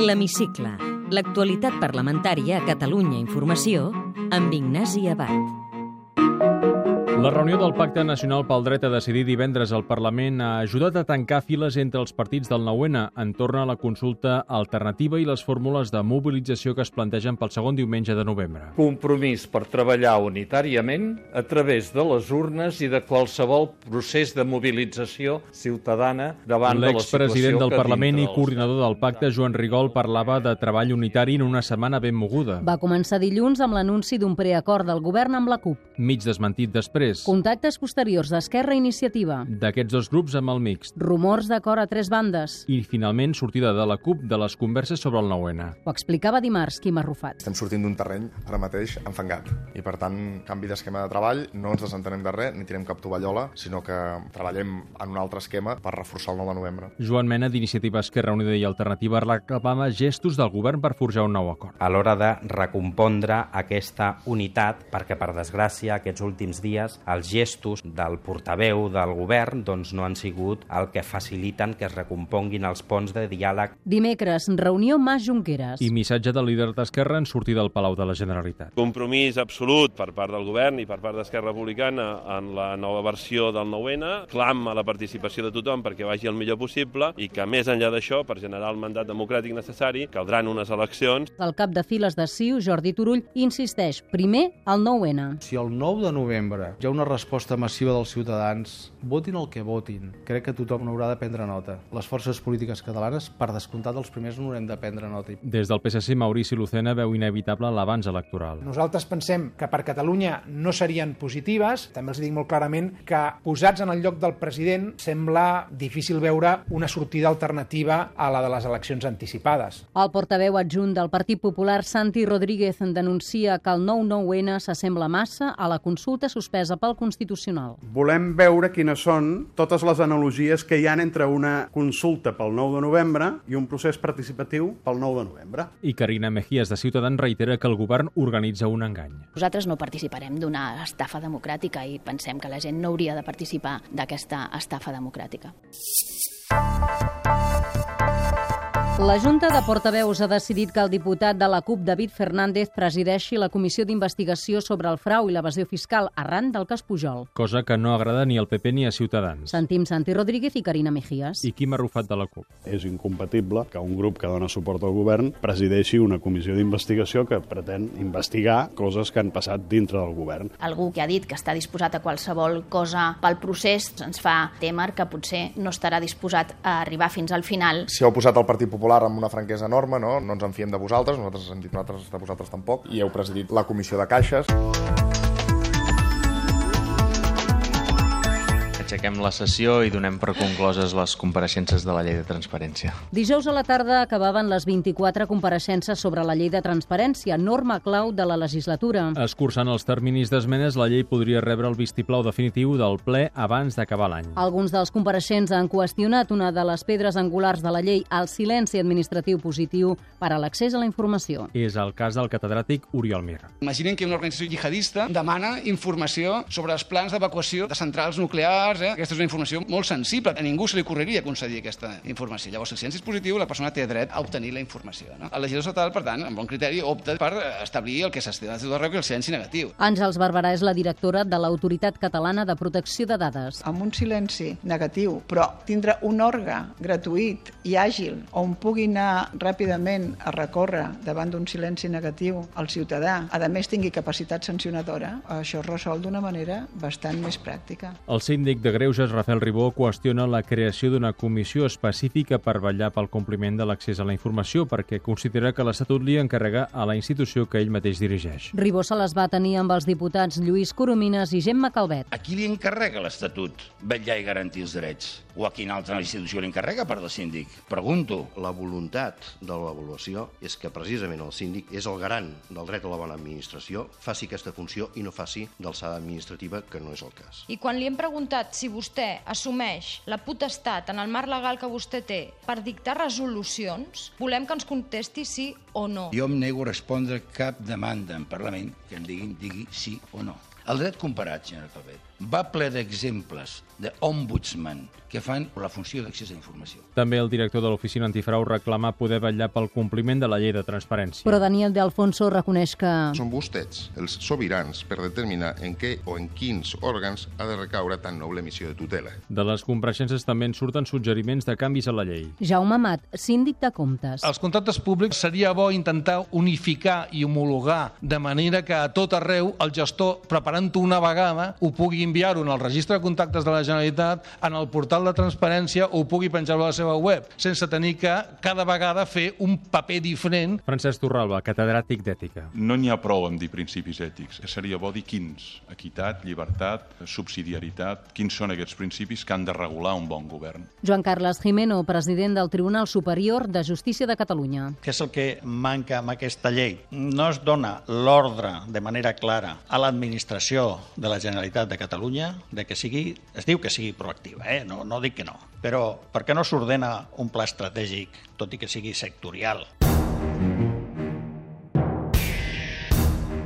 L'Hemicicle. L'actualitat parlamentària a Catalunya Informació amb Ignasi Abad. La reunió del Pacte Nacional pel Dret a Decidir divendres al Parlament ha ajudat a tancar files entre els partits del 9-N entorn a la consulta alternativa i les fórmules de mobilització que es plantegen pel segon diumenge de novembre. Compromís per treballar unitàriament a través de les urnes i de qualsevol procés de mobilització ciutadana davant de la situació L'expresident del Parlament i coordinador del pacte, Joan Rigol, parlava de treball unitari en una setmana ben moguda. Va començar dilluns amb l'anunci d'un preacord del govern amb la CUP. Mig desmentit després. Contactes posteriors d'Esquerra Iniciativa. D'aquests dos grups amb el mixt. Rumors d'acord a tres bandes. I finalment sortida de la CUP de les converses sobre el 9-N. Ho explicava dimarts Quim Arrufat. Estem sortint d'un terreny ara mateix enfangat i per tant canvi d'esquema de treball, no ens desentenem de res ni tirem cap tovallola, sinó que treballem en un altre esquema per reforçar el 9 de novembre. Joan Mena, d'Iniciativa Esquerra Unida i Alternativa, reclamava gestos del govern per forjar un nou acord. a l'hora de recompondre aquesta unitat, perquè, per desgràcia, aquests últims dies els gestos del portaveu del govern doncs, no han sigut el que faciliten que es recomponguin els ponts de diàleg Dimecres, reunió Mas Junqueras. I missatge del líder d'Esquerra en sortir del Palau de la Generalitat. compromís absolut per part del govern i per part d'Esquerra Republicana en la nova versió del 9-N, clam a la participació de tothom perquè vagi el millor possible i que més enllà d'això, per generar el mandat democràtic necessari, caldran unes eleccions El cap de files de CiU, Jordi Turull, insisteix primer al 9-N. Si el 9 de novembre hi ha una resposta massiva dels ciutadans, votin el que votin, crec que tothom n'haurà de prendre nota. Les forces polítiques catalanes, per descomptat, els primers n'haurem de prendre nota. Des del PSC, Maurici Lucena veu inevitable l'avanç electoral. Nosaltres pensem que per Catalunya no serien positives. També els dic molt clarament que posats en el lloc del president sembla difícil veure una sortida alternativa a la de les eleccions anticipades. El portaveu adjunt del Partit Popular, Santi Rodríguez, denuncia que el 9-9-N s'assembla massa a la consulta suspesa pel Constitucional. Volem veure quines són totes les analogies que hi han entre una consulta pel 9 de novembre i un procés participatiu pel 9 de novembre. I Carina Mejías, de Ciutadans, reitera que el govern organitza un engany. Nosaltres no participarem d'una estafa democràtica i pensem que la gent no hauria de participar d'aquesta estafa democràtica. La Junta de Portaveus ha decidit que el diputat de la CUP, David Fernández, presideixi la comissió d'investigació sobre el frau i l'evasió fiscal arran del cas Pujol. Cosa que no agrada ni al PP ni a Ciutadans. Sentim Santi Rodríguez i Carina Mejías. I Quim Arrufat de la CUP. És incompatible que un grup que dona suport al govern presideixi una comissió d'investigació que pretén investigar coses que han passat dintre del govern. Algú que ha dit que està disposat a qualsevol cosa pel procés ens fa temer que potser no estarà disposat a arribar fins al final. Si heu posat el Partit Popular amb una franquesa enorme, no, no ens en fiem de vosaltres, nosaltres hem dit nosaltres de vosaltres tampoc, i heu presidit. La comissió de caixes. Aixequem la sessió i donem per concloses les compareixences de la llei de transparència. Dijous a la tarda acabaven les 24 compareixences sobre la llei de transparència, norma clau de la legislatura. Escurçant els terminis d'esmenes, la llei podria rebre el vistiplau definitiu del ple abans d'acabar l'any. Alguns dels compareixents han qüestionat una de les pedres angulars de la llei, el silenci administratiu positiu per a l'accés a la informació. És el cas del catedràtic Oriol Mir. Imaginen que una organització jihadista demana informació sobre els plans d'evacuació de centrals nuclears. Eh? Aquesta és una informació molt sensible. A ningú se li ocorreria concedir aquesta informació. Llavors, el silenci és positiu, la persona té dret a obtenir la informació. No? El legislador estatal, per tant, amb bon criteri, opta per establir el que s'estila de tot arreu, que és el silenci negatiu. Àngels Barberà és la directora de l'Autoritat Catalana de Protecció de Dades. Amb un silenci negatiu, però tindre un òrga gratuït i àgil on pugui anar ràpidament a recórrer davant d'un silenci negatiu al ciutadà, a més tingui capacitat sancionadora, això es resol d'una manera bastant més pràctica. El síndic de Greuges, Rafael Ribó, qüestiona la creació d'una comissió específica per vetllar pel compliment de l'accés a la informació perquè considera que l'Estatut li encarrega a la institució que ell mateix dirigeix. Ribó se les va tenir amb els diputats Lluís Coromines i Gemma Calvet. A qui li encarrega l'Estatut vetllar i garantir els drets? O a quina altra institució li encarrega per del síndic? Pregunto. La voluntat de l'avaluació és que precisament el síndic és el garant del dret a la bona administració, faci aquesta funció i no faci d'alçada administrativa, que no és el cas. I quan li hem preguntat si vostè assumeix la potestat en el marc legal que vostè té per dictar resolucions, volem que ens contesti sí o no. Jo em nego a respondre cap demanda en Parlament que em diguin digui sí o no. El dret comparat, senyora Calvet, va ple d'exemples d'ombudsman que fan la funció d'accés a informació. També el director de l'Oficina Antifrau reclama poder vetllar pel compliment de la llei de transparència. Però Daniel de Alfonso reconeix que... Són vostès els sobirans per determinar en què o en quins òrgans ha de recaure tan noble missió de tutela. De les compareixences també en surten suggeriments de canvis a la llei. Jaume Amat, síndic de comptes. Els contractes públics seria bo intentar unificar i homologar de manera que a tot arreu el gestor, preparant-ho una vegada, ho pugui enviar-ho en el registre de contactes de la Generalitat, en el portal de transparència, ho pugui penjar-ho a la seva web, sense tenir que cada vegada fer un paper diferent. Francesc Torralba, catedràtic d'Ètica. No n'hi ha prou amb dir principis ètics. Seria bo dir quins. Equitat, llibertat, subsidiaritat. Quins són aquests principis que han de regular un bon govern? Joan Carles Jimeno, president del Tribunal Superior de Justícia de Catalunya. Què és el que manca amb aquesta llei? No es dona l'ordre de manera clara a l'administració de la Generalitat de Catalunya de que sigui, es diu que sigui proactiva, eh? no, no dic que no, però per què no s'ordena un pla estratègic, tot i que sigui sectorial?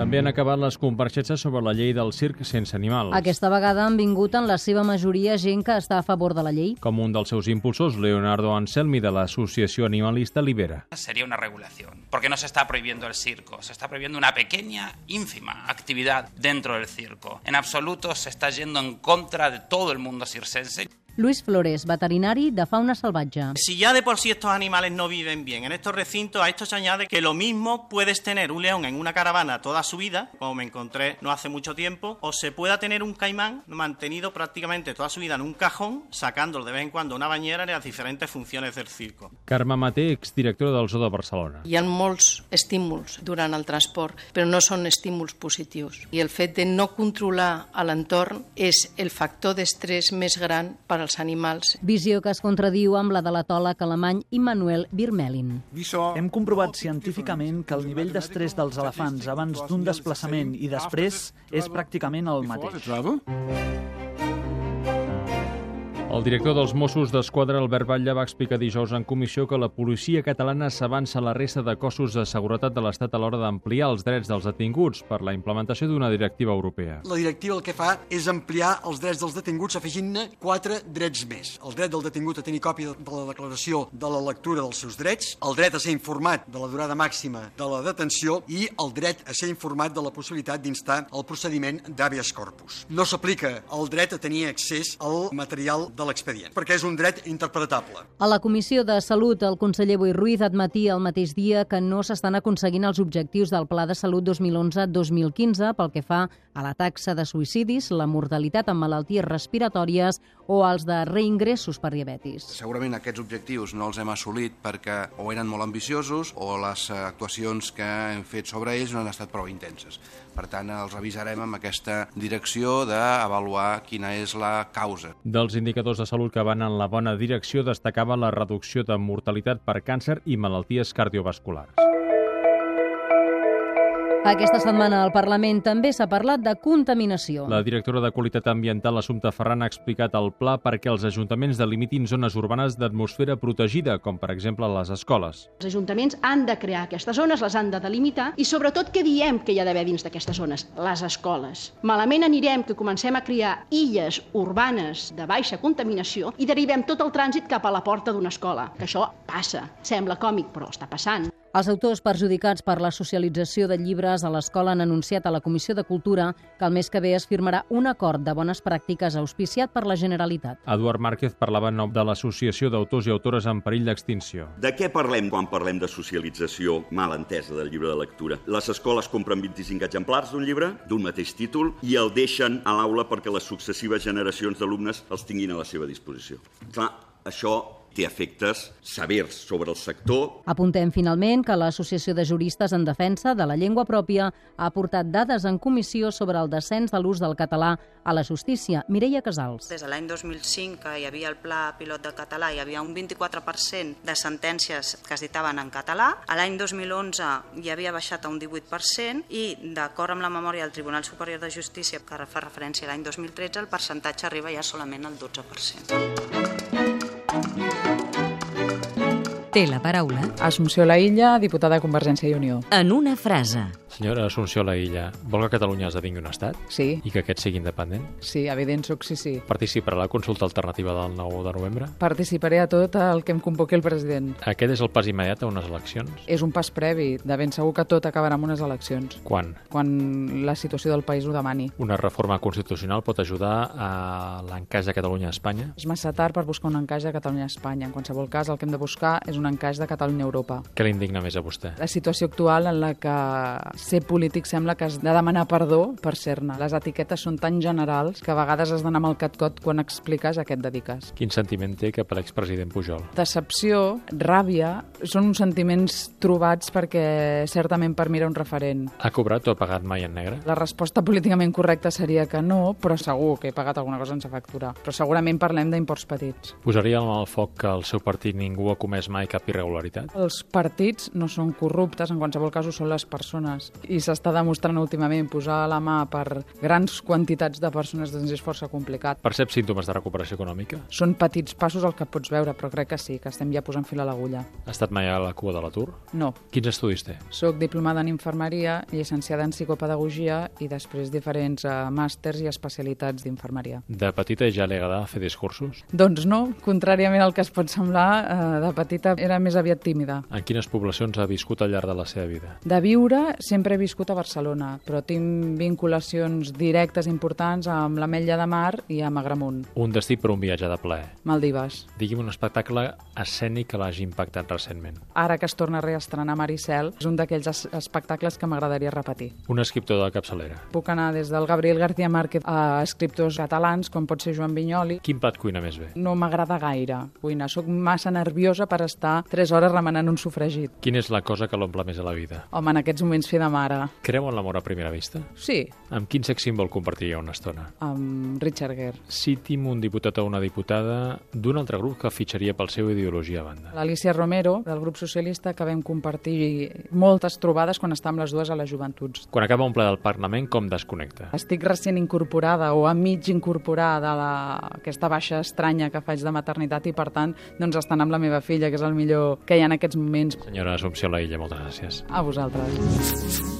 També han acabat les compareixences sobre la llei del circ sense animals. Aquesta vegada han vingut en la seva majoria gent que està a favor de la llei. Com un dels seus impulsors, Leonardo Anselmi, de l'associació animalista Libera. Sería una regulación, porque no se está prohibiendo el circo, se está prohibiendo una pequeña, ínfima actividad dentro del circo. En absoluto se está yendo en contra de todo el mundo circense. Luis Flores, veterinari de fauna salvatge. Si ya de por sí estos animales no viven bien en estos recintos, a esto se añade que lo mismo puedes tener un león en una caravana toda su vida, como me encontré no hace mucho tiempo, o se pueda tener un caimán mantenido prácticamente toda su vida en un cajón, sacándolo de vez en cuando a una bañera en las diferentes funciones del circo. Carme Maté, exdirectora del Zoo de Barcelona. Hi ha molts estímuls durant el transport, però no són estímuls positius. I el fet de no controlar l'entorn és el factor d'estrès més gran per als animals. Visió que es contradiu amb la de l'atòleg alemany Immanuel Birmelin. Hem comprovat científicament que el nivell d'estrès dels elefants abans d'un desplaçament i després és pràcticament el mateix. El director dels Mossos d'Esquadra, Albert Batlle, va explicar dijous en comissió que la policia catalana s'avança a la resta de cossos de seguretat de l'Estat a l'hora d'ampliar els drets dels detinguts per la implementació d'una directiva europea. La directiva el que fa és ampliar els drets dels detinguts afegint-ne quatre drets més. El dret del detingut a tenir còpia de la declaració de la lectura dels seus drets, el dret a ser informat de la durada màxima de la detenció i el dret a ser informat de la possibilitat d'instar el procediment d'habeas corpus. No s'aplica el dret a tenir accés al material de l'expedient, perquè és un dret interpretable. A la Comissió de Salut, el conseller Boi Ruiz admetia el mateix dia que no s'estan aconseguint els objectius del Pla de Salut 2011-2015 pel que fa a la taxa de suïcidis, la mortalitat amb malalties respiratòries o els de reingressos per diabetis. Segurament aquests objectius no els hem assolit perquè o eren molt ambiciosos o les actuacions que hem fet sobre ells no han estat prou intenses. Per tant, els revisarem amb aquesta direcció d'avaluar quina és la causa. Dels indicadors de salut que van en la bona direcció destacava la reducció de mortalitat per càncer i malalties cardiovasculars. Aquesta setmana al Parlament també s'ha parlat de contaminació. La directora de Qualitat Ambiental, Assumpta Ferran, ha explicat el pla perquè els ajuntaments delimitin zones urbanes d'atmosfera protegida, com per exemple les escoles. Els ajuntaments han de crear aquestes zones, les han de delimitar i sobretot què diem que hi ha d'haver dins d'aquestes zones? Les escoles. Malament anirem que comencem a crear illes urbanes de baixa contaminació i derivem tot el trànsit cap a la porta d'una escola. Que això passa. Sembla còmic, però està passant. Els autors perjudicats per la socialització de llibres a l'escola han anunciat a la Comissió de Cultura que el mes que ve es firmarà un acord de bones pràctiques auspiciat per la Generalitat. Eduard Márquez parlava en nom de l'Associació d'Autors i Autores en perill d'extinció. De què parlem quan parlem de socialització mal entesa del llibre de lectura? Les escoles compren 25 exemplars d'un llibre, d'un mateix títol, i el deixen a l'aula perquè les successives generacions d'alumnes els tinguin a la seva disposició. Clar, això té efectes severs sobre el sector. Apuntem finalment que l'Associació de Juristes en Defensa de la Llengua Pròpia ha aportat dades en comissió sobre el descens de l'ús del català a la justícia. Mireia Casals. Des de l'any 2005, que hi havia el Pla Pilot del Català, hi havia un 24% de sentències que es dictaven en català. A l'any 2011 hi havia baixat a un 18% i, d'acord amb la memòria del Tribunal Superior de Justícia, que fa referència a l'any 2013, el percentatge arriba ja solament al 12%. Té la paraula Assumpció Laïlla, diputada de Convergència i Unió. en una frase. Senyora Assumpció Laïlla, vol que Catalunya esdevingui un estat? Sí. I que aquest sigui independent? Sí, evident soc sí, sí. Participarà a la consulta alternativa del 9 de novembre? Participaré a tot el que em convoqui el president. Aquest és el pas immediat a unes eleccions? És un pas previ. De ben segur que tot acabarà amb unes eleccions. Quan? Quan la situació del país ho demani. Una reforma constitucional pot ajudar a l'encaix de Catalunya a Espanya? És massa tard per buscar un encaix de Catalunya a Espanya. En qualsevol cas, el que hem de buscar és un encaix de Catalunya a Europa. Què l'indigna més a vostè? La situació actual en la que ser polític sembla que has de demanar perdó per ser-ne. Les etiquetes són tan generals que a vegades has d'anar amb el catcot quan expliques a què et dediques. Quin sentiment té cap a l'expresident Pujol? Decepció, ràbia, són uns sentiments trobats perquè certament per mi era un referent. Ha cobrat o ha pagat mai en negre? La resposta políticament correcta seria que no, però segur que he pagat alguna cosa sense factura. Però segurament parlem d'imports petits. Posaria al foc que el seu partit ningú ha comès mai cap irregularitat? Els partits no són corruptes, en qualsevol cas ho són les persones. I s'està demostrant últimament posar la mà per grans quantitats de persones doncs és força complicat. Percep símptomes de recuperació econòmica? Són petits passos el que pots veure, però crec que sí, que estem ja posant fil a l'agulla. Ha estat mai a la cua de l'atur? No. Quins estudis té? Soc diplomada en infermeria, llicenciada en psicopedagogia i després diferents uh, màsters i especialitats d'infermeria. De petita ja li agradava fer discursos? Doncs no, contràriament al que es pot semblar, uh, de petita era més aviat tímida. En quines poblacions ha viscut al llarg de la seva vida? De viure sempre he viscut a Barcelona, però tinc vinculacions directes importants amb l'Ametlla de Mar i amb Agramunt. Un destí per un viatge de plaer. Maldives. Digui'm un espectacle escènic que l'hagi impactat recentment. Ara que es torna a reestrenar Maricel, és un d'aquells es espectacles que m'agradaria repetir. Un escriptor de capçalera. Puc anar des del Gabriel García Márquez a escriptors catalans, com pot ser Joan Vinyoli. Quin plat cuina més bé? No m'agrada gaire cuinar. Soc massa nerviosa per estar 3 hores remenant un sofregit. Quina és la cosa que l'omple més a la vida? Home, en aquests moments fer de mare. Creu en l'amor a primera vista? Sí. Amb quin sex símbol compartiria una estona? Amb Richard Gere. Citi'm un diputat o una diputada d'un altre grup que fitxaria pel seu ideologia a banda. L'Alicia Romero, del grup socialista, que vam compartir moltes trobades quan estàvem les dues a les joventuts. Quan acaba un ple del Parlament, com desconnecta? Estic recent incorporada o a mig incorporada a la... aquesta baixa estranya que faig de maternitat i, per tant, doncs estan amb la meva filla, que és el millor que hi ha en aquests moments. Senyora Assumpció Laïlla, moltes gràcies. A vosaltres.